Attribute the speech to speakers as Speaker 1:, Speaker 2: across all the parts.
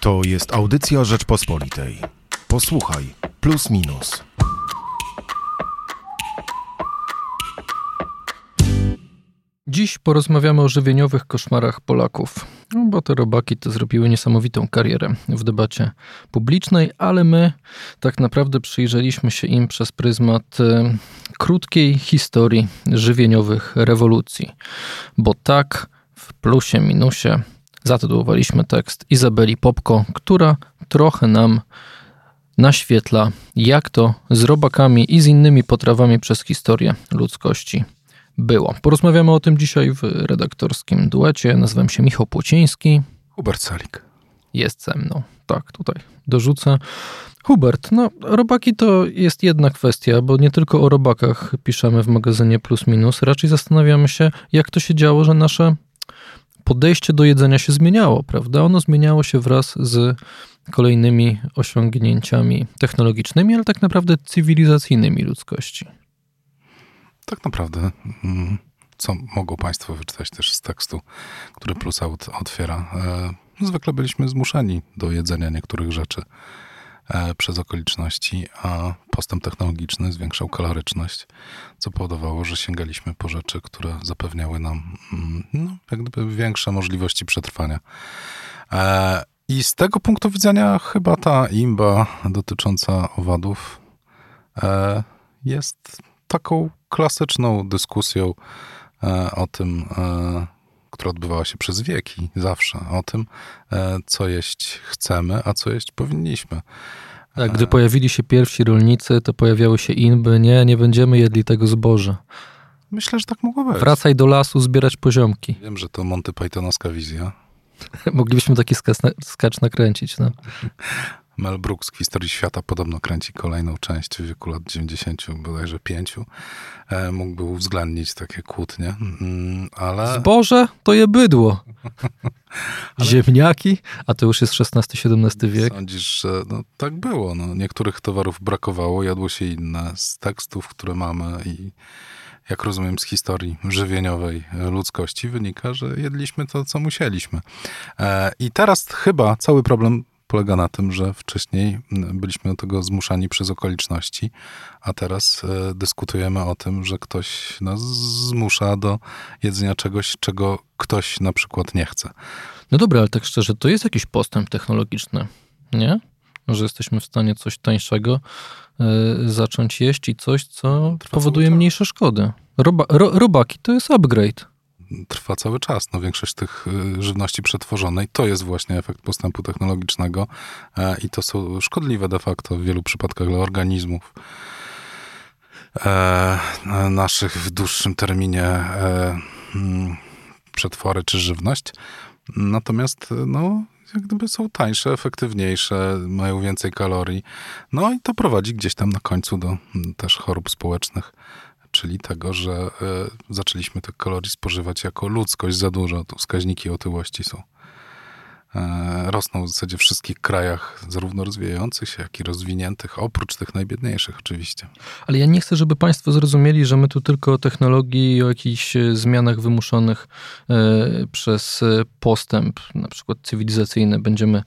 Speaker 1: To jest audycja Rzeczpospolitej. Posłuchaj, plus minus.
Speaker 2: Dziś porozmawiamy o żywieniowych koszmarach Polaków, no, bo te robaki to zrobiły niesamowitą karierę w debacie publicznej, ale my tak naprawdę przyjrzeliśmy się im przez pryzmat e, krótkiej historii żywieniowych rewolucji, bo tak w plusie, minusie zatytułowaliśmy tekst Izabeli Popko, która trochę nam naświetla, jak to z robakami i z innymi potrawami przez historię ludzkości było. Porozmawiamy o tym dzisiaj w redaktorskim duecie. Nazywam się Michał Płociński.
Speaker 1: Hubert Salik.
Speaker 2: Jest ze mną. Tak, tutaj dorzucę. Hubert, no robaki to jest jedna kwestia, bo nie tylko o robakach piszemy w magazynie Plus Minus. Raczej zastanawiamy się, jak to się działo, że nasze podejście do jedzenia się zmieniało, prawda? Ono zmieniało się wraz z kolejnymi osiągnięciami technologicznymi, ale tak naprawdę cywilizacyjnymi ludzkości.
Speaker 3: Tak naprawdę, mm, co mogą Państwo wyczytać też z tekstu, który Plus Out otwiera. E, zwykle byliśmy zmuszeni do jedzenia niektórych rzeczy przez okoliczności, a postęp technologiczny zwiększał kaloryczność, co powodowało, że sięgaliśmy po rzeczy, które zapewniały nam mm, no, jak gdyby większe możliwości przetrwania. E, I z tego punktu widzenia chyba ta imba dotycząca owadów jest taką klasyczną dyskusją e, o tym, e, która odbywała się przez wieki, zawsze, o tym, e, co jeść chcemy, a co jeść powinniśmy.
Speaker 2: Tak, gdy pojawili się pierwsi rolnicy, to pojawiały się inby, nie, nie będziemy jedli tego zboża.
Speaker 3: Myślę, że tak mogło być.
Speaker 2: Wracaj do lasu zbierać poziomki.
Speaker 3: Wiem, że to Monty Pythonowska wizja.
Speaker 2: Moglibyśmy taki skacz nakręcić. No.
Speaker 3: Mel Brooks w historii świata podobno kręci kolejną część w wieku lat 90, bodajże 5. E, mógłby uwzględnić takie kłótnie, mm, ale...
Speaker 2: Zboże to je bydło. Ziemniaki, a to już jest XVI-XVII wiek.
Speaker 3: Sądzisz, że no, tak było. No, niektórych towarów brakowało, jadło się inne. Z tekstów, które mamy i jak rozumiem z historii żywieniowej ludzkości wynika, że jedliśmy to, co musieliśmy. E, I teraz chyba cały problem polega na tym, że wcześniej byliśmy do tego zmuszani przez okoliczności, a teraz e, dyskutujemy o tym, że ktoś nas zmusza do jedzenia czegoś, czego ktoś na przykład nie chce.
Speaker 2: No dobra, ale tak szczerze, to jest jakiś postęp technologiczny, nie? Że jesteśmy w stanie coś tańszego y, zacząć jeść i coś, co Trwa powoduje mniejsze szkody. Roba, ro, robaki to jest upgrade
Speaker 3: trwa cały czas. No, większość tych y, żywności przetworzonej to jest właśnie efekt postępu technologicznego e, i to są szkodliwe de facto w wielu przypadkach dla organizmów e, naszych w dłuższym terminie e, mm, przetwory czy żywność. Natomiast no, jak gdyby są tańsze, efektywniejsze, mają więcej kalorii. No i to prowadzi gdzieś tam na końcu do mm, też chorób społecznych czyli tego, że e, zaczęliśmy tych kalorii spożywać jako ludzkość za dużo. Tu wskaźniki otyłości są e, rosną w zasadzie w wszystkich krajach, zarówno rozwijających się, jak i rozwiniętych, oprócz tych najbiedniejszych oczywiście.
Speaker 2: Ale ja nie chcę, żeby Państwo zrozumieli, że my tu tylko o technologii i o jakichś e, zmianach wymuszonych przez postęp, na przykład cywilizacyjny, będziemy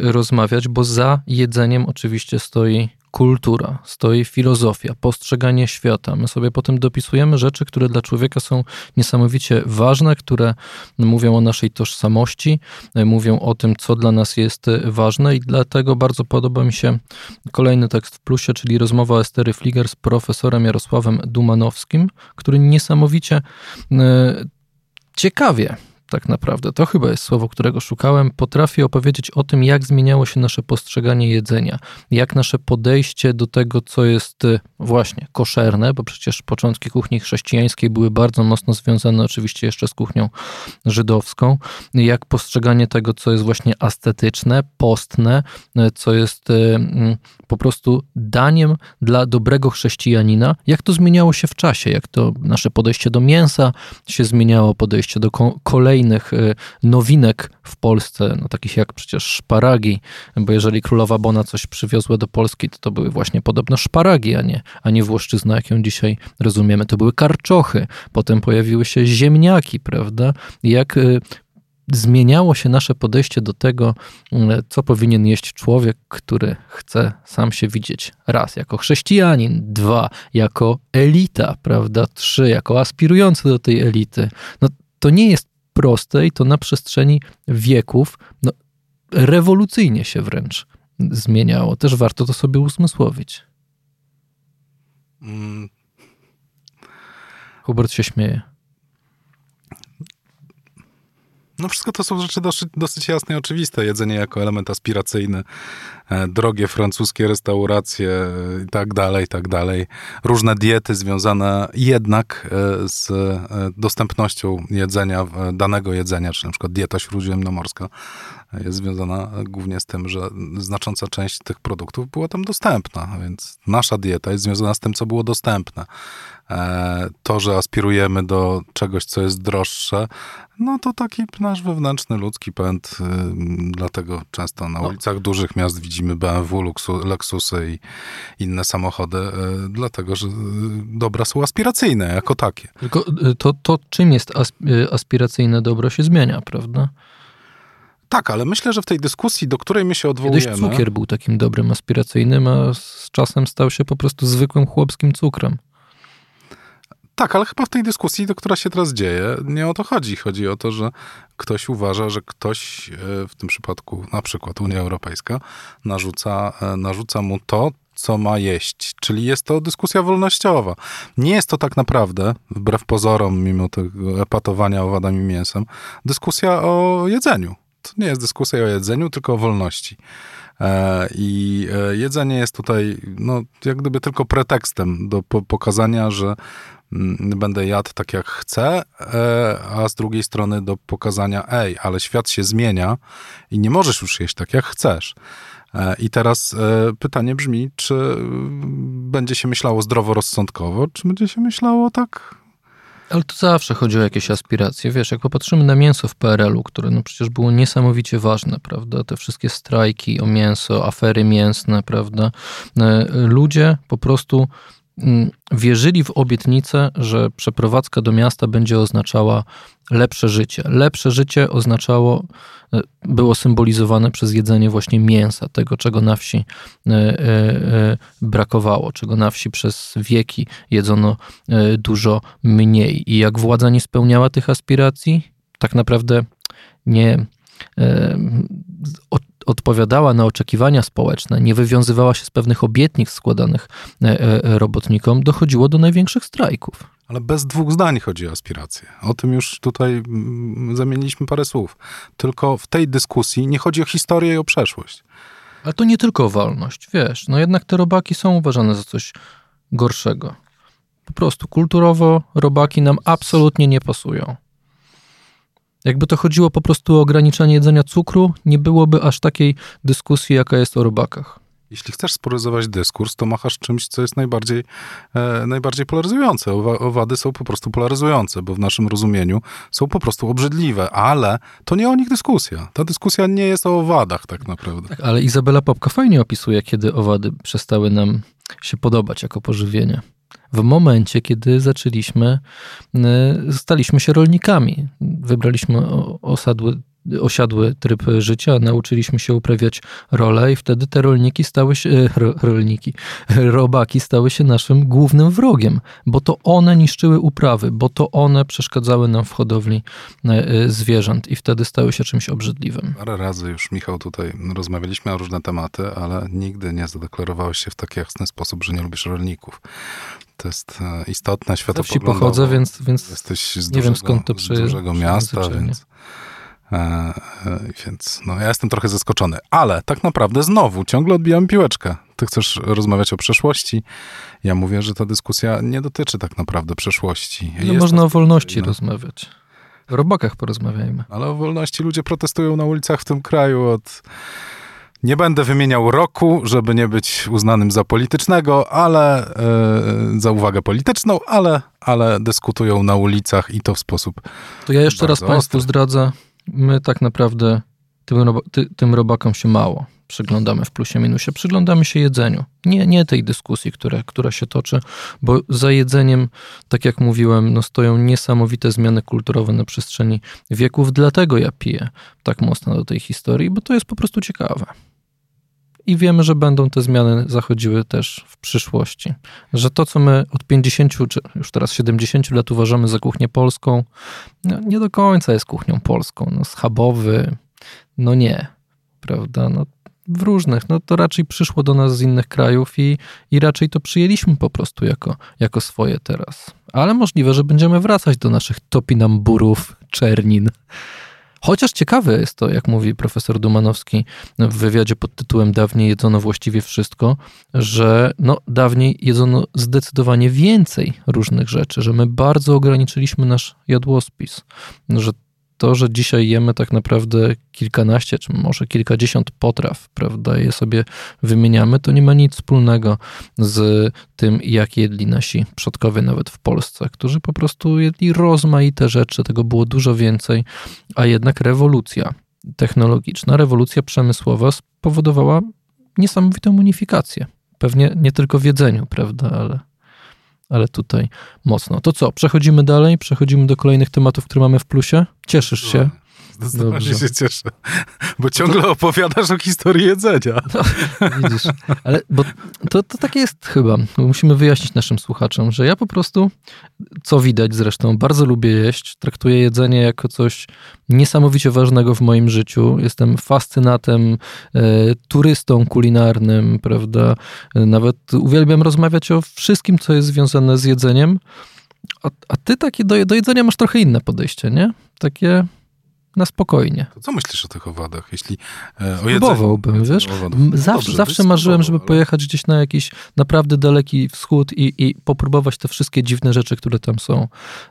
Speaker 2: rozmawiać, bo za jedzeniem oczywiście stoi kultura, stoi filozofia, postrzeganie świata. My sobie potem dopisujemy rzeczy, które dla człowieka są niesamowicie ważne, które mówią o naszej tożsamości, mówią o tym, co dla nas jest ważne i dlatego bardzo podoba mi się kolejny tekst w plusie, czyli rozmowa Estery Fliger z profesorem Jarosławem Dumanowskim, który niesamowicie e, ciekawie tak naprawdę, to chyba jest słowo, którego szukałem, potrafi opowiedzieć o tym, jak zmieniało się nasze postrzeganie jedzenia, jak nasze podejście do tego, co jest y, właśnie koszerne, bo przecież początki kuchni chrześcijańskiej były bardzo mocno związane oczywiście jeszcze z kuchnią żydowską, jak postrzeganie tego, co jest właśnie ascetyczne, postne, y, co jest y, mm, po prostu daniem dla dobrego chrześcijanina, jak to zmieniało się w czasie, jak to nasze podejście do mięsa się zmieniało, podejście do kolejnych y, nowinek w Polsce, no takich jak przecież szparagi, bo jeżeli królowa Bona coś przywiozła do Polski, to to były właśnie podobno szparagi, a nie, a nie włoszczyzna, jak ją dzisiaj rozumiemy. To były karczochy, potem pojawiły się ziemniaki, prawda? Jak y, zmieniało się nasze podejście do tego, mm, co powinien jeść człowiek, który chce sam się widzieć. Raz, jako chrześcijanin, dwa, jako elita, prawda? Trzy, jako aspirujący do tej elity. No, to nie jest proste i to na przestrzeni wieków no, rewolucyjnie się wręcz zmieniało. Też warto to sobie uzmysłowić. Mm. Hubert się śmieje.
Speaker 3: No wszystko to są rzeczy dosyć, dosyć jasne i oczywiste. Jedzenie jako element aspiracyjny, drogie francuskie restauracje e, i tak dalej, i tak dalej. Różne diety związane jednak e, z dostępnością jedzenia, danego jedzenia, czy na przykład dieta śródziemnomorska jest związana głównie z tym, że znacząca część tych produktów była tam dostępna, więc nasza dieta jest związana z tym, co było dostępne. E, to, że aspirujemy do czegoś, co jest droższe, no to taki nasz wewnętrzny ludzki pęd, y, dlatego często na no. ulicach dużych miast widzimy BMW, Lexusy i inne samochody, y, dlatego, że y, dobra są aspiracyjne jako takie.
Speaker 2: Tylko to, to czym jest aspiracyjne dobro się zmienia, prawda?
Speaker 3: Tak, ale myślę, że w tej dyskusji, do której my się odwołujemy...
Speaker 2: Kiedyś cukier był takim dobrym, aspiracyjnym, a z czasem stał się po prostu zwykłym chłopskim cukrem.
Speaker 3: Tak, ale chyba w tej dyskusji, do która się teraz dzieje, nie o to chodzi. Chodzi o to, że ktoś uważa, że ktoś, e, w tym przypadku na przykład Unia Europejska, narzuca, e, narzuca mu to, co ma jeść. Czyli jest to dyskusja wolnościowa. Nie jest to tak naprawdę, wbrew pozorom, mimo tego epatowania owadami mięsem, dyskusja o jedzeniu. To nie jest dyskusja o jedzeniu, tylko o wolności. E, I jedzenie jest tutaj, no, jak gdyby tylko pretekstem do pokazania, że będę jadł tak jak chcę, e, a z drugiej strony do pokazania, ej, ale świat się zmienia i nie możesz już jeść tak jak chcesz. E, I teraz e, pytanie brzmi, czy będzie się myślało zdroworozsądkowo, czy będzie się myślało tak
Speaker 2: ale to zawsze chodzi o jakieś aspiracje. Wiesz, jak popatrzymy na mięso w PRL-u, które no przecież było niesamowicie ważne, prawda? Te wszystkie strajki o mięso, afery mięsne, prawda? Ludzie po prostu Mm, wierzyli w obietnicę, że przeprowadzka do miasta będzie oznaczała lepsze życie. Lepsze życie oznaczało, e, było symbolizowane przez jedzenie właśnie mięsa, tego, czego na wsi e, e, brakowało, czego na wsi przez wieki jedzono dużo mniej. I jak władza nie spełniała tych aspiracji, tak naprawdę nie odpowiadała na oczekiwania społeczne, nie wywiązywała się z pewnych obietnic składanych e, e, robotnikom, dochodziło do największych strajków.
Speaker 3: Ale bez dwóch zdań chodzi o aspiracje. O tym już tutaj mm, zamieniliśmy parę słów. Tylko w tej dyskusji nie chodzi o historię i o przeszłość.
Speaker 2: Ale to nie tylko o wolność, wiesz. No jednak te robaki są uważane za coś gorszego. Po prostu kulturowo robaki nam absolutnie nie pasują. Jakby to chodziło po prostu o ograniczenie jedzenia cukru, nie byłoby aż takiej dyskusji, jaka jest o robakach.
Speaker 3: Jeśli chcesz spolaryzować dyskurs, to machasz czymś, co jest najbardziej, e, najbardziej polaryzujące. Owady są po prostu polaryzujące, bo w naszym rozumieniu są po prostu obrzydliwe, ale to nie o nich dyskusja. Ta dyskusja nie jest o owadach tak naprawdę. Tak,
Speaker 2: ale Izabela Popka fajnie opisuje, kiedy owady przestały nam się podobać jako pożywienie w momencie, kiedy zaczęliśmy, y, staliśmy się rolnikami. Wybraliśmy osadły osiadły tryb życia, nauczyliśmy się uprawiać rolę i wtedy te rolniki stały się, e, ro, rolniki, robaki stały się naszym głównym wrogiem, bo to one niszczyły uprawy, bo to one przeszkadzały nam w hodowli e, e, zwierząt i wtedy stały się czymś obrzydliwym.
Speaker 3: Parę razy już, Michał, tutaj rozmawialiśmy o różne tematy, ale nigdy nie zadeklarowałeś się w taki jasny sposób, że nie lubisz rolników. To jest istotne, światopoglądowo.
Speaker 2: wsi pochodzę, więc, więc Jesteś z nie dużego, wiem skąd to przyjeżdża.
Speaker 3: z dużego miasta, więc więc no, ja jestem trochę zaskoczony. Ale tak naprawdę znowu ciągle odbijam piłeczkę. Ty chcesz rozmawiać o przeszłości. Ja mówię, że ta dyskusja nie dotyczy tak naprawdę przeszłości.
Speaker 2: No można o wolności no. rozmawiać. O robakach porozmawiajmy.
Speaker 3: Ale o wolności ludzie protestują na ulicach w tym kraju od... Nie będę wymieniał roku, żeby nie być uznanym za politycznego, ale yy, za uwagę polityczną, ale, ale dyskutują na ulicach i to w sposób.
Speaker 2: To ja jeszcze raz Państwu zdradzę my tak naprawdę tym, ty, tym robakom się mało przyglądamy w plusie minusie? Przyglądamy się jedzeniu. Nie, nie tej dyskusji, która, która się toczy, bo za jedzeniem, tak jak mówiłem, no stoją niesamowite zmiany kulturowe na przestrzeni wieków. Dlatego ja piję tak mocno do tej historii, bo to jest po prostu ciekawe. I wiemy, że będą te zmiany zachodziły też w przyszłości. Że to, co my od 50 czy już teraz 70 lat uważamy za kuchnię polską, no nie do końca jest kuchnią polską. No, schabowy, no nie, prawda? No, w różnych, no to raczej przyszło do nas z innych krajów i, i raczej to przyjęliśmy po prostu jako, jako swoje teraz. Ale możliwe, że będziemy wracać do naszych topinamburów, czernin. Chociaż ciekawe jest to, jak mówi profesor Dumanowski w wywiadzie pod tytułem Dawniej jedzono właściwie wszystko, że no, dawniej jedzono zdecydowanie więcej różnych rzeczy, że my bardzo ograniczyliśmy nasz jadłospis, że to, że dzisiaj jemy tak naprawdę kilkanaście, czy może kilkadziesiąt potraw, prawda, je sobie wymieniamy, to nie ma nic wspólnego z tym, jak jedli nasi przodkowie nawet w Polsce, którzy po prostu jedli rozmaite rzeczy, tego było dużo więcej, a jednak rewolucja technologiczna, rewolucja przemysłowa spowodowała niesamowitą unifikację. Pewnie nie tylko w jedzeniu, prawda, ale ale tutaj mocno. To co, przechodzimy dalej? Przechodzimy do kolejnych tematów, które mamy w plusie? Cieszysz się?
Speaker 3: Zdecydowanie Dobrze. się cieszę, bo ciągle opowiadasz o historii jedzenia.
Speaker 2: No, widzisz, ale bo to, to takie jest chyba, musimy wyjaśnić naszym słuchaczom, że ja po prostu, co widać zresztą, bardzo lubię jeść, traktuję jedzenie jako coś niesamowicie ważnego w moim życiu. Jestem fascynatem, e, turystą kulinarnym, prawda? Nawet uwielbiam rozmawiać o wszystkim, co jest związane z jedzeniem. A, a ty takie do, do jedzenia masz trochę inne podejście, nie? Takie na spokojnie.
Speaker 3: To co myślisz o tych owadach? Jeśli
Speaker 2: e, o Spróbowałbym, wiesz? Zawsze, Dobrze, zawsze marzyłem, żeby ale... pojechać gdzieś na jakiś naprawdę daleki wschód i, i popróbować te wszystkie dziwne rzeczy, które tam są.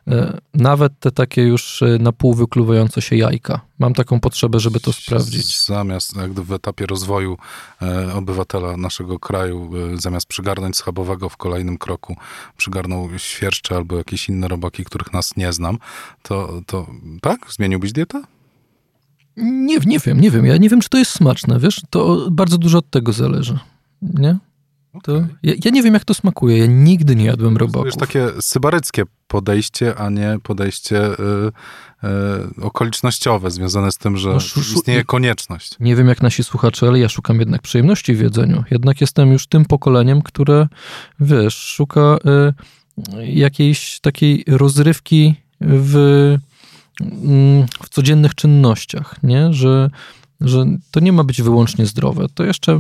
Speaker 2: E, nawet te takie już e, na pół wykluwające się jajka. Mam taką potrzebę, żeby to sprawdzić.
Speaker 3: Zamiast w etapie rozwoju e, obywatela naszego kraju, e, zamiast przygarnąć schabowego w kolejnym kroku, przygarnął świerszcze albo jakieś inne robaki, których nas nie znam, to, to tak? Zmieniłbyś dietę?
Speaker 2: Nie, nie wiem, nie wiem. Ja nie wiem, czy to jest smaczne, wiesz? To bardzo dużo od tego zależy, nie? To, ja, ja, nie wiem, jak to smakuje. Ja nigdy nie jadłem robaków. To
Speaker 3: jest takie sybaryckie podejście, a nie podejście y, y, okolicznościowe, związane z tym, że no, istnieje konieczność.
Speaker 2: Nie wiem, jak nasi słuchacze, ale ja szukam jednak przyjemności w jedzeniu. Jednak jestem już tym pokoleniem, które, wiesz, szuka y, jakiejś takiej rozrywki w, mm, w codziennych czynnościach, nie? Że że to nie ma być wyłącznie zdrowe. To jeszcze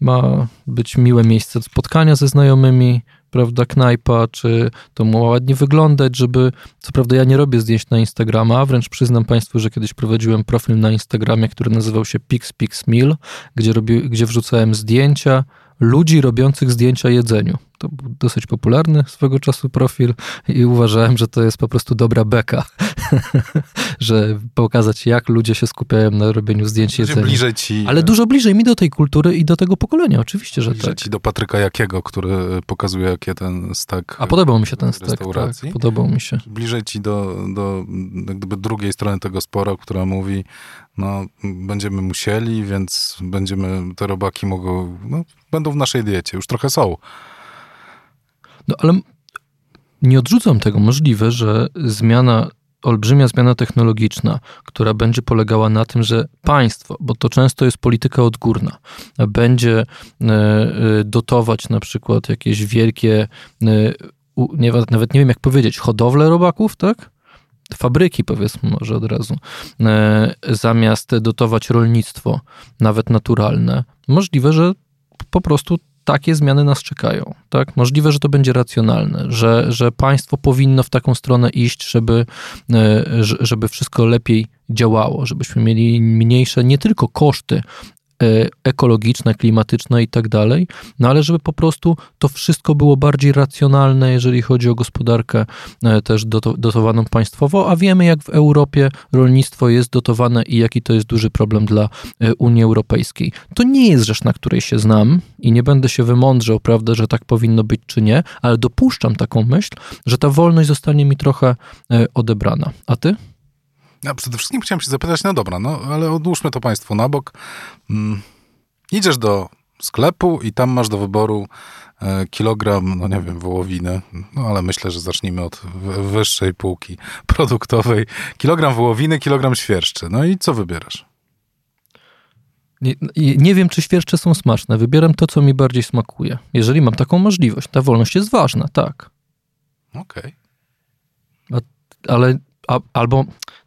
Speaker 2: ma być miłe miejsce spotkania ze znajomymi, prawda, knajpa, czy to ma ładnie wyglądać, żeby, co prawda ja nie robię zdjęć na Instagrama, wręcz przyznam Państwu, że kiedyś prowadziłem profil na Instagramie, który nazywał się Pix Pix Meal, gdzie, robi, gdzie wrzucałem zdjęcia ludzi robiących zdjęcia jedzeniu. To był dosyć popularny swego czasu profil i uważałem, że to jest po prostu dobra beka, że pokazać jak ludzie się skupiają na robieniu zdjęć jedzenia.
Speaker 3: bliżej ci...
Speaker 2: Ale dużo bliżej mi do tej kultury i do tego pokolenia, oczywiście, że bliżej tak.
Speaker 3: ci do Patryka Jakiego, który pokazuje jakie ten stek
Speaker 2: A podobał mi się ten stek, tak, podobał mi się.
Speaker 3: Bliżej ci do, do gdyby drugiej strony tego sporu, która mówi, no będziemy musieli, więc będziemy, te robaki mogą, no, będą w naszej diecie, już trochę są.
Speaker 2: No ale nie odrzucam tego. Możliwe, że zmiana, olbrzymia zmiana technologiczna, która będzie polegała na tym, że państwo, bo to często jest polityka odgórna, będzie e, e, dotować na przykład jakieś wielkie, e, nawet nie wiem jak powiedzieć, hodowle robaków, tak? fabryki, powiedzmy może od razu, zamiast dotować rolnictwo, nawet naturalne, możliwe, że po prostu takie zmiany nas czekają. Tak? Możliwe, że to będzie racjonalne, że, że państwo powinno w taką stronę iść, żeby, e, żeby wszystko lepiej działało, żebyśmy mieli mniejsze nie tylko koszty ekologiczne, klimatyczne i tak dalej, no ale żeby po prostu to wszystko było bardziej racjonalne, jeżeli chodzi o gospodarkę e, też dotowaną państwowo, a wiemy jak w Europie rolnictwo jest dotowane i jaki to jest duży problem dla e, Unii Europejskiej. To nie jest rzecz, na której się znam i nie będę się wymądrzał, prawda, że tak powinno być czy nie, ale dopuszczam taką myśl, że ta wolność zostanie mi trochę odebrana. A ty?
Speaker 3: Ja przede wszystkim chciałem się zapytać, no dobra, no ale odłóżmy to państwo na bok. Mm, Idziesz do sklepu i tam masz do wyboru e, kilogram, no nie wiem, wołowiny, no ale myślę, że zacznijmy od wyższej półki produktowej. Kilogram wołowiny, kilogram świerszczy. No i co wybierasz?
Speaker 2: Nie, nie, wiem, czy świerszcze są smaczne. Wybieram to, co mi bardziej smakuje. Jeżeli mam taką możliwość. Ta wolność jest ważna, tak.
Speaker 3: Okej.
Speaker 2: Okay. Ale a, albo,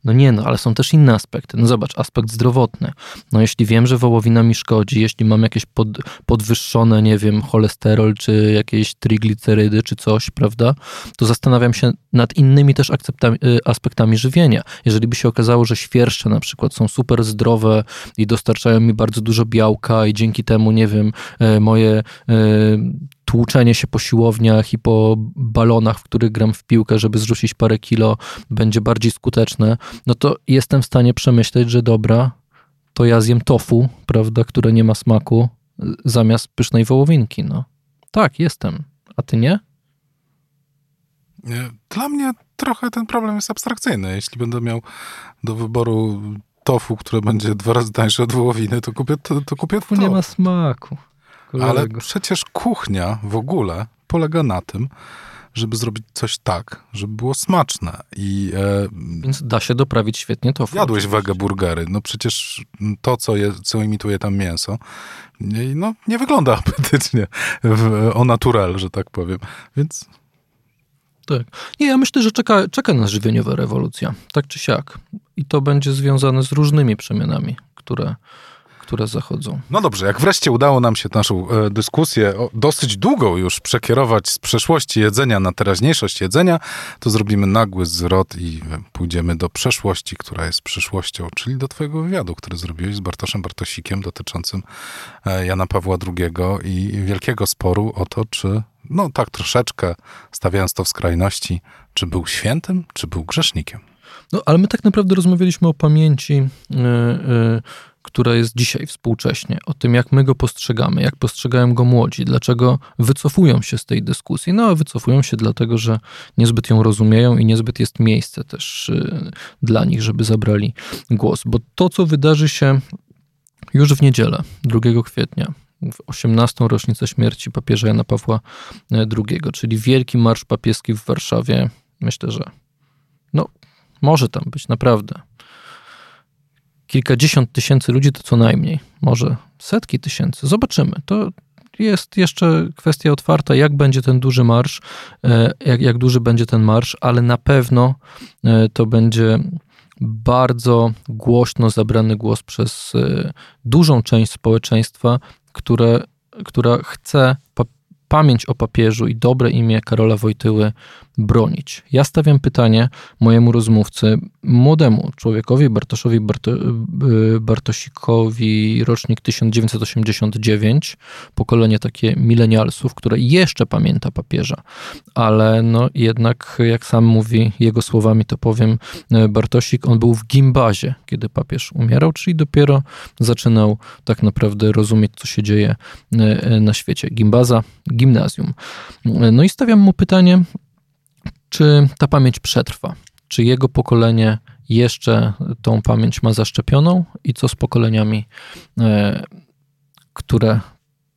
Speaker 2: no nie no, ale są też inne aspekty. No zobacz, aspekt zdrowotny. No jeśli wiem, że wołowina mi szkodzi, jeśli mam jakieś pod, podwyższone, nie wiem, cholesterol, czy jakieś triglicerydy, czy coś, prawda, to zastanawiam się nad innymi też y, aspektami żywienia. Jeżeli by się okazało, że świerszcze na przykład są super zdrowe i dostarczają mi bardzo dużo białka i dzięki temu, nie wiem, e, moje e, tłuczenie się po siłowniach i po balonach, w których gram w piłkę, żeby zrzucić parę kilo, będzie bardziej skuteczne, no to jestem w stanie przemyśleć, że dobra, to ja zjem tofu, prawda, które nie ma smaku, zamiast pysznej wołowinki, no. Tak, jestem. A ty nie?
Speaker 3: Dla mnie trochę ten problem jest abstrakcyjny. Jeśli będę miał do wyboru tofu, które będzie dwa razy tańsze od wołowiny, to kupię to. to kupię
Speaker 2: to. nie ma smaku.
Speaker 3: Ale przecież kuchnia w ogóle polega na tym, żeby zrobić coś tak, żeby było smaczne. I,
Speaker 2: e, Więc da się doprawić świetnie to.
Speaker 3: Jadłeś wege burgery. No przecież to, co, je, co imituje tam mięso, no, nie wygląda apetycznie w, o natural, że tak powiem. Więc...
Speaker 2: Tak. Nie, ja myślę, że czeka, czeka nas żywieniowa rewolucja, tak czy siak. I to będzie związane z różnymi przemianami, które które zachodzą.
Speaker 3: No dobrze, jak wreszcie udało nam się naszą e, dyskusję o, dosyć długą już przekierować z przeszłości jedzenia na teraźniejszość jedzenia, to zrobimy nagły zwrot i pójdziemy do przeszłości, która jest przyszłością, czyli do twojego wywiadu, który zrobiłeś z Bartoszem Bartosikiem dotyczącym e, Jana Pawła II i wielkiego sporu o to, czy, no tak troszeczkę stawiając to w skrajności, czy był świętym, czy był grzesznikiem.
Speaker 2: No, ale my tak naprawdę rozmawialiśmy o pamięci która jest dzisiaj współcześnie, o tym, jak my go postrzegamy, jak postrzegają go młodzi, dlaczego wycofują się z tej dyskusji. No, a wycofują się dlatego, że niezbyt ją rozumieją i niezbyt jest miejsce też y, dla nich, żeby zabrali głos. Bo to, co wydarzy się już w niedzielę, 2 kwietnia, w 18. rocznicę śmierci papieża Jana Pawła II, czyli Wielki Marsz Papieski w Warszawie, myślę, że no, może tam być naprawdę kilkadziesiąt tysięcy ludzi to co najmniej, może setki tysięcy. Zobaczymy. To jest jeszcze kwestia otwarta, jak będzie ten duży marsz, e, jak, jak duży będzie ten marsz, ale na pewno e, to będzie bardzo głośno zabrany głos przez e, dużą część społeczeństwa, które, która chce pamięć o papieżu i dobre imię Karola Wojtyły bronić. Ja stawiam pytanie mojemu rozmówcy, młodemu człowiekowi, Bartoszowi Barto, y, Bartosikowi, rocznik 1989, pokolenie takie milenialsów, które jeszcze pamięta papieża, ale no jednak, jak sam mówi jego słowami, to powiem, y, Bartosik, on był w gimbazie, kiedy papież umierał, czyli dopiero zaczynał tak naprawdę rozumieć, co się dzieje y, na świecie. Gimbaza, gimnazjum. No i stawiam mu pytanie, czy ta pamięć przetrwa? Czy jego pokolenie jeszcze tą pamięć ma zaszczepioną i co z pokoleniami, e, które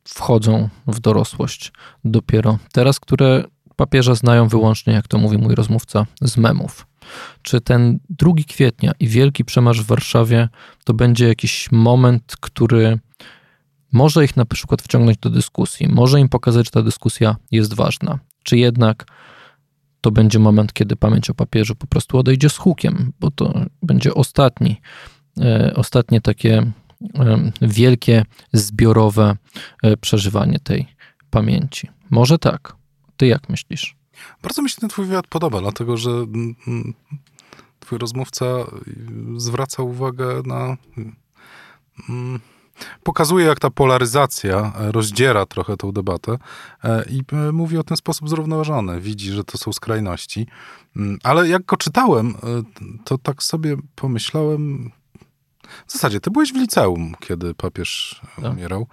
Speaker 2: wchodzą w dorosłość dopiero teraz, które papieża znają wyłącznie, jak to mówi mój rozmówca, z memów. Czy ten 2 kwietnia i wielki przemarsz w Warszawie to będzie jakiś moment, który może ich na przykład wciągnąć do dyskusji, może im pokazać, że ta dyskusja jest ważna, czy jednak to będzie moment, kiedy pamięć o papieżu po prostu odejdzie z hukiem, bo to będzie ostatni, e, ostatnie takie e, wielkie, zbiorowe e, przeżywanie tej pamięci. Może tak. Ty jak myślisz?
Speaker 3: Bardzo mi się ten twój wywiad podoba, dlatego że mm, mm, twój rozmówca zwraca uwagę na mm, pokazuje, jak ta polaryzacja e, rozdziera trochę tą debatę e, i e, mówi o ten sposób zrównoważony. Widzi, że to są skrajności. Mm, ale jak go czytałem, to tak sobie pomyślałem. W zasadzie, ty byłeś w liceum, kiedy papież tak. umierał.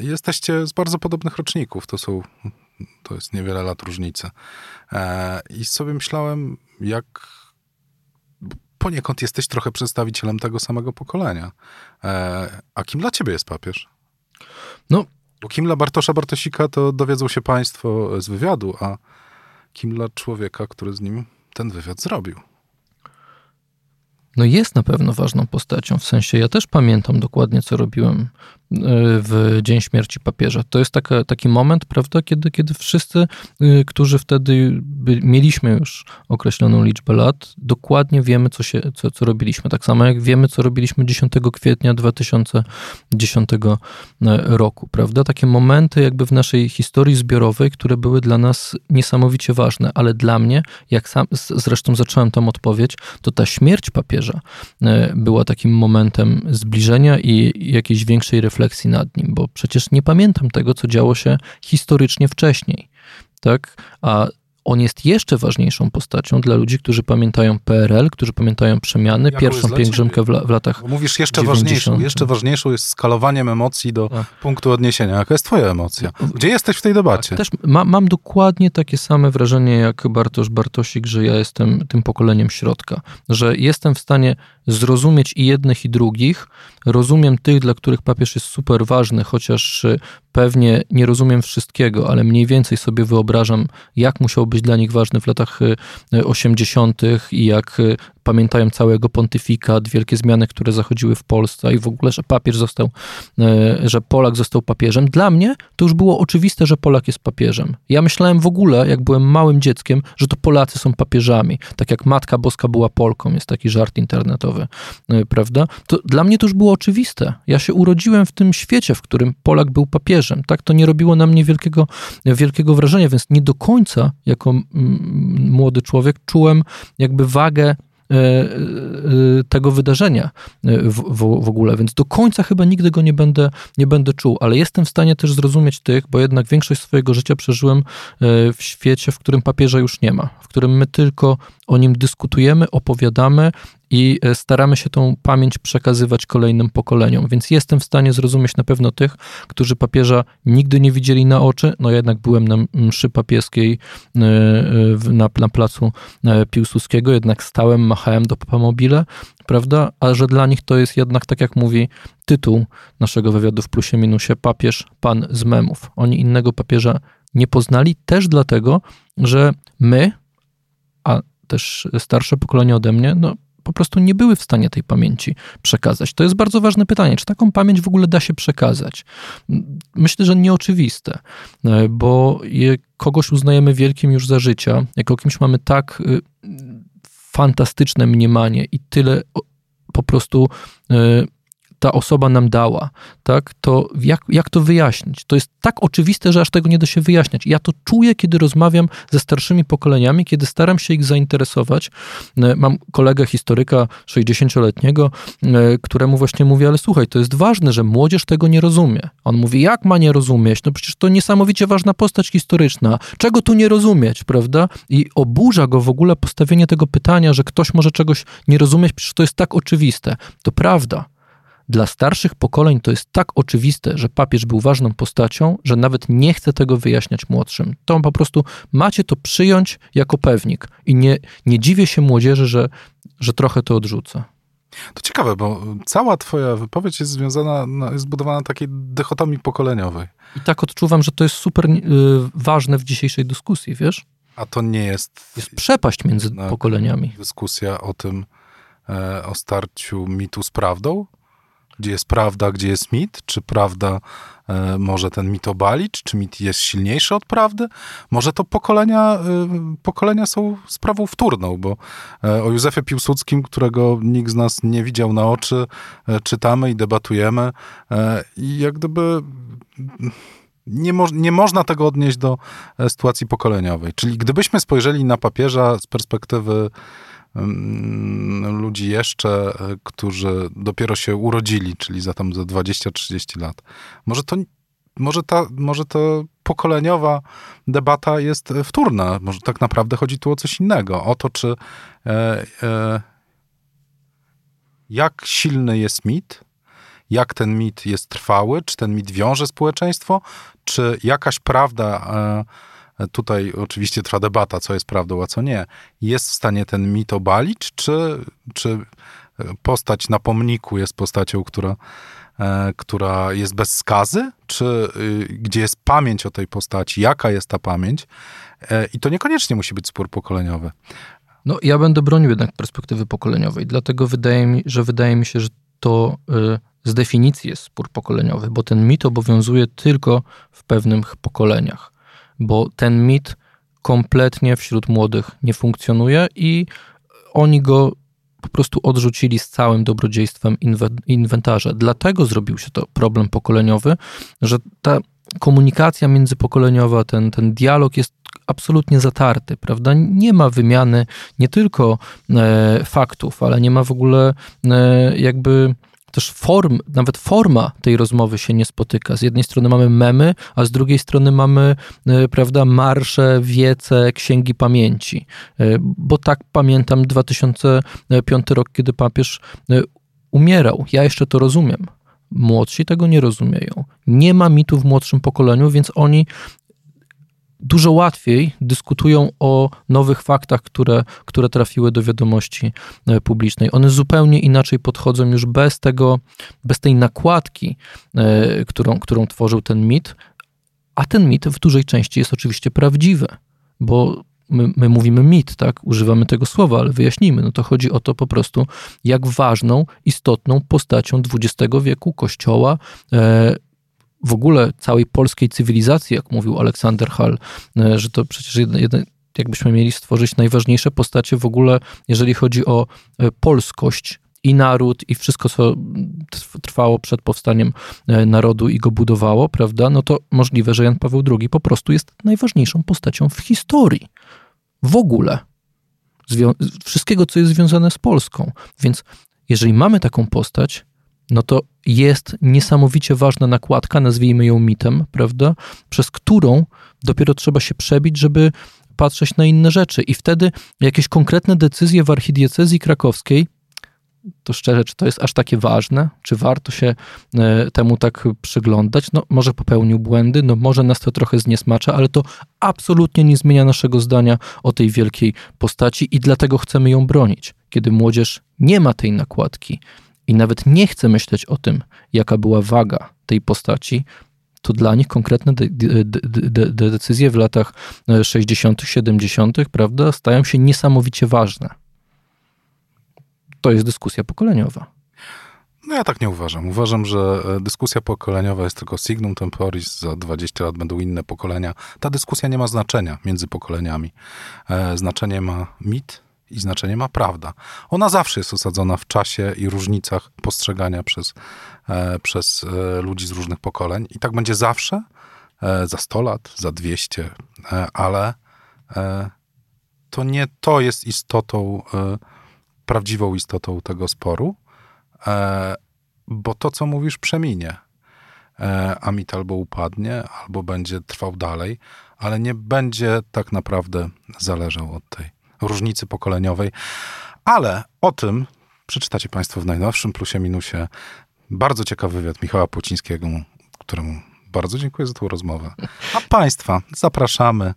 Speaker 3: Jesteście z bardzo podobnych roczników. To są, to jest niewiele lat różnicy. I sobie myślałem, jak poniekąd jesteś trochę przedstawicielem tego samego pokolenia. E, a kim dla ciebie jest papież?
Speaker 2: No.
Speaker 3: Bo kim dla Bartosza Bartosika to dowiedzą się państwo z wywiadu, a kim dla człowieka, który z nim ten wywiad zrobił.
Speaker 2: No jest na pewno ważną postacią, w sensie ja też pamiętam dokładnie, co robiłem e, w dzień śmierci papieża. To jest taka, taki moment, prawda, kiedy, kiedy wszyscy, e, którzy wtedy by, mieliśmy już określoną liczbę lat, dokładnie wiemy, co, się, co, co robiliśmy. Tak samo jak wiemy, co robiliśmy 10 kwietnia 2010 e, roku, prawda? Takie momenty jakby w naszej historii zbiorowej, które były dla nas niesamowicie ważne, ale dla mnie, jak sam zresztą zacząłem tam odpowiedź, to ta śmierć papieża E, była takim momentem zbliżenia i jakiejś większej refleksji nad nim, bo przecież nie pamiętam tego, co działo się historycznie wcześniej. Tak? A on jest jeszcze ważniejszą postacią dla ludzi, którzy pamiętają PRL, którzy pamiętają przemiany,
Speaker 3: Jaką
Speaker 2: pierwszą pielgrzymkę w, la, w, latach.
Speaker 3: Bo mówisz jeszcze ważniejszą, jeszcze ważniejszą jest skalowaniem emocji do tak. punktu odniesienia. Jaka jest twoja emocja? Gdzie jesteś w tej debacie? Tak,
Speaker 2: też ma, mam dokładnie takie same wrażenie jak Bartosz Bartosik, że ja jestem tym pokoleniem środka, że jestem w stanie zrozumieć i jednych, i drugich. Rozumiem tych, dla których papież jest super ważny, chociaż y, pewnie nie rozumiem wszystkiego, ale mniej więcej sobie wyobrażam, jak musiał być dla nich ważny w latach 80. Y, y, i jak pamiętają całego pontyfikat, wielkie zmiany, które zachodziły w Polsce i w ogóle, że papież został, e, że Polak został papieżem. Dla mnie to już było oczywiste, że Polak jest papieżem. Ja myślałem w ogóle, jak byłem małym dzieckiem, że to Polacy są papieżami. Tak jak Matka Boska była Polką, jest taki żart internetowy, e, prawda? To dla mnie to już było oczywiste. Ja się urodziłem w tym świecie, w którym Polak był papieżem. Tak, to nie robiło na mnie wielkiego, wielkiego wrażenia, więc nie do końca jako młody człowiek czułem jakby wagę tego wydarzenia e, w, w, w, ogóle, więc do końca chyba nigdy go nie będę, nie będę czuł, ale jestem w stanie też zrozumieć tych, bo jednak większość swojego życia przeżyłem w świecie, w którym papieża już nie ma, w którym my tylko o nim dyskutujemy, opowiadamy i e, staramy się tą pamięć przekazywać kolejnym pokoleniom. Więc jestem w stanie zrozumieć na pewno tych, którzy papieża nigdy nie widzieli na oczy. No jednak byłem na mszy papieskiej e, e, na, na placu Piłsudskiego, jednak stałem, machałem do papamobile, prawda? A że dla nich to jest jednak, tak jak mówi tytuł naszego wywiadu w plusie minusie, papież, pan z memów. Oni innego papieża nie poznali też dlatego, że my, też starsze pokolenie ode mnie, no po prostu nie były w stanie tej pamięci przekazać. To jest bardzo ważne pytanie, czy taką pamięć w ogóle da się przekazać? Myślę, że nieoczywiste, e, bo kogoś uznajemy wielkim już za życia, jako kimś mamy tak y, fantastyczne mniemanie i tyle po prostu y, ta osoba nam dała, tak, to jak, jak to wyjaśnić? To jest tak oczywiste, że aż tego nie da się wyjaśniać. Ja to czuję, kiedy rozmawiam ze starszymi pokoleniami, kiedy staram się ich zainteresować. E, mam kolegę historyka 60-letniego, e, któremu właśnie mówię, ale słuchaj, to jest ważne, że młodzież tego nie rozumie. On mówi, jak ma nie rozumieć? No przecież to niesamowicie ważna postać historyczna. Czego tu nie rozumieć, prawda? I oburza go w ogóle postawienie tego pytania, że ktoś może czegoś nie rozumieć, przecież to jest tak oczywiste. To prawda. Dla starszych pokoleń to jest tak oczywiste, że papież był ważną postacią, że nawet nie chcę tego wyjaśniać młodszym. To po prostu macie to przyjąć jako pewnik. I nie, nie dziwię się młodzieży, że, że trochę to odrzuca.
Speaker 3: To ciekawe, bo cała twoja wypowiedź jest związana, no, jest zbudowana na takiej dychotomii pokoleniowej.
Speaker 2: I tak odczuwam, że to jest super y, ważne w dzisiejszej dyskusji, wiesz?
Speaker 3: A to nie jest...
Speaker 2: Jest przepaść między pokoleniami.
Speaker 3: Dyskusja o tym, e, o starciu mitu z prawdą? Gdzie jest prawda, gdzie jest mit? Czy prawda e, może ten mit obalić? Czy mit jest silniejszy od prawdy? Może to pokolenia, e, pokolenia są sprawą wtórną, bo e, o Józefie Piłsudskim, którego nikt z nas nie widział na oczy, e, czytamy i debatujemy e, i jak gdyby nie, mo nie można tego odnieść do e, sytuacji pokoleniowej. Czyli gdybyśmy spojrzeli na papieża z perspektywy ludzi jeszcze, e, którzy dopiero się urodzili, czyli za tam za 20-30 lat. Może to, może ta, może ta pokoleniowa debata jest wtórna. Może tak naprawdę chodzi tu o coś innego. O to, czy e, e, jak silny jest mit, jak ten mit jest trwały, czy ten mit wiąże społeczeństwo, czy jakaś prawda e, tutaj oczywiście trwa debata, co jest prawdą, a co nie, jest w stanie ten mit obalić, czy, czy postać na pomniku jest postacią, która e, która jest bez skazy, czy y, gdzie jest pamięć o tej postaci, jaka jest ta pamięć. E, I to niekoniecznie musi być spór pokoleniowy.
Speaker 2: No, ja będę bronił jednak perspektywy pokoleniowej, dlatego wydaje mi, że wydaje mi się, że to y, z definicji jest spór pokoleniowy, bo ten mit obowiązuje tylko w pewnych pokoleniach, bo ten mit kompletnie wśród młodych nie funkcjonuje i oni go po prostu odrzucili z całym dobrodziejstwem inwentarza. Dlatego zrobił się to problem pokoleniowy, że ta komunikacja międzypokoleniowa, ten, ten dialog jest absolutnie zatarty, prawda? Nie ma wymiany nie tylko e, faktów, ale nie ma w ogóle e, jakby też form, nawet forma tej rozmowy się nie spotyka. Z jednej strony mamy memy, a z drugiej strony mamy, e, prawda, marsze, wiece, księgi pamięci. E, bo tak pamiętam 2005 rok, kiedy papież e, umierał. Ja jeszcze to rozumiem. Młodsi tego nie rozumieją. Nie ma mitu w młodszym pokoleniu, więc oni dużo łatwiej dyskutują o nowych faktach, które, które trafiły do wiadomości e, publicznej. One zupełnie inaczej podchodzą już bez tego, bez tej nakładki, e, którą, którą tworzył ten mit, a ten mit w dużej części jest oczywiście prawdziwy, bo my, my, mówimy mit, tak? Używamy tego słowa, ale wyjaśnijmy. No to chodzi o to po prostu, jak ważną, istotną postacią XX wieku Kościoła e, w ogóle całej polskiej cywilizacji, jak mówił Aleksander Hall, e, że to przecież jedne, jedne, jakbyśmy mieli stworzyć najważniejsze postacie w ogóle, jeżeli chodzi o e, polskość i naród, i wszystko, co trwało przed powstaniem e, narodu i go budowało, prawda, no to możliwe, że Jan Paweł II po prostu jest najważniejszą postacią w historii. W ogóle. Zwią wszystkiego, co jest związane z Polską. Więc jeżeli mamy taką postać, no to jest niesamowicie ważna nakładka, nazwijmy ją mitem, prawda, przez którą dopiero trzeba się przebić, żeby patrzeć na inne rzeczy. I wtedy jakieś konkretne decyzje w archidiecezji krakowskiej, to szczerze, czy to jest aż takie ważne? Czy warto się e, temu tak przyglądać? No, może popełnił błędy, no może nas to trochę zniesmacza, ale to absolutnie nie zmienia naszego zdania o tej wielkiej postaci i dlatego chcemy ją bronić. Kiedy młodzież nie ma tej nakładki, i nawet nie chce myśleć o tym, jaka była waga tej postaci, to dla nich konkretne de de de decyzje w latach 60., e, 70., prawda, stają się niesamowicie ważne. To jest dyskusja pokoleniowa.
Speaker 3: No ja tak nie uważam. Uważam, że e, dyskusja pokoleniowa jest tylko signum temporis, za 20 lat będą inne pokolenia. Ta dyskusja nie ma znaczenia między pokoleniami. E, znaczenie ma mit, i znaczenie ma prawda. Ona zawsze jest osadzona w czasie i różnicach postrzegania przez, e, przez e, ludzi z różnych pokoleń i tak będzie zawsze, e, za 100 lat, za 200, e, ale to nie to jest istotą, prawdziwą istotą tego sporu, bo to, co mówisz, przeminie. A mit albo upadnie, albo będzie trwał dalej, ale nie będzie tak naprawdę zależał od tej różnicy pokoleniowej. Ale o tym przeczytacie Państwo w najnowszym plusie minusie. Bardzo ciekawy wywiad Michała Płocińskiego, któremu bardzo dziękuję za tę rozmowę. A Państwa zapraszamy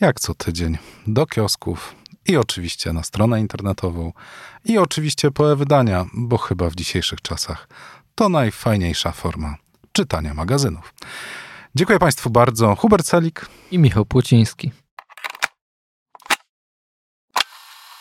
Speaker 3: jak co tydzień do kiosków i oczywiście na stronę internetową i oczywiście po e-wydania, bo chyba w dzisiejszych czasach to najfajniejsza forma czytania magazynów. Dziękuję Państwu bardzo. Hubert Celik
Speaker 2: i Michał Płociński.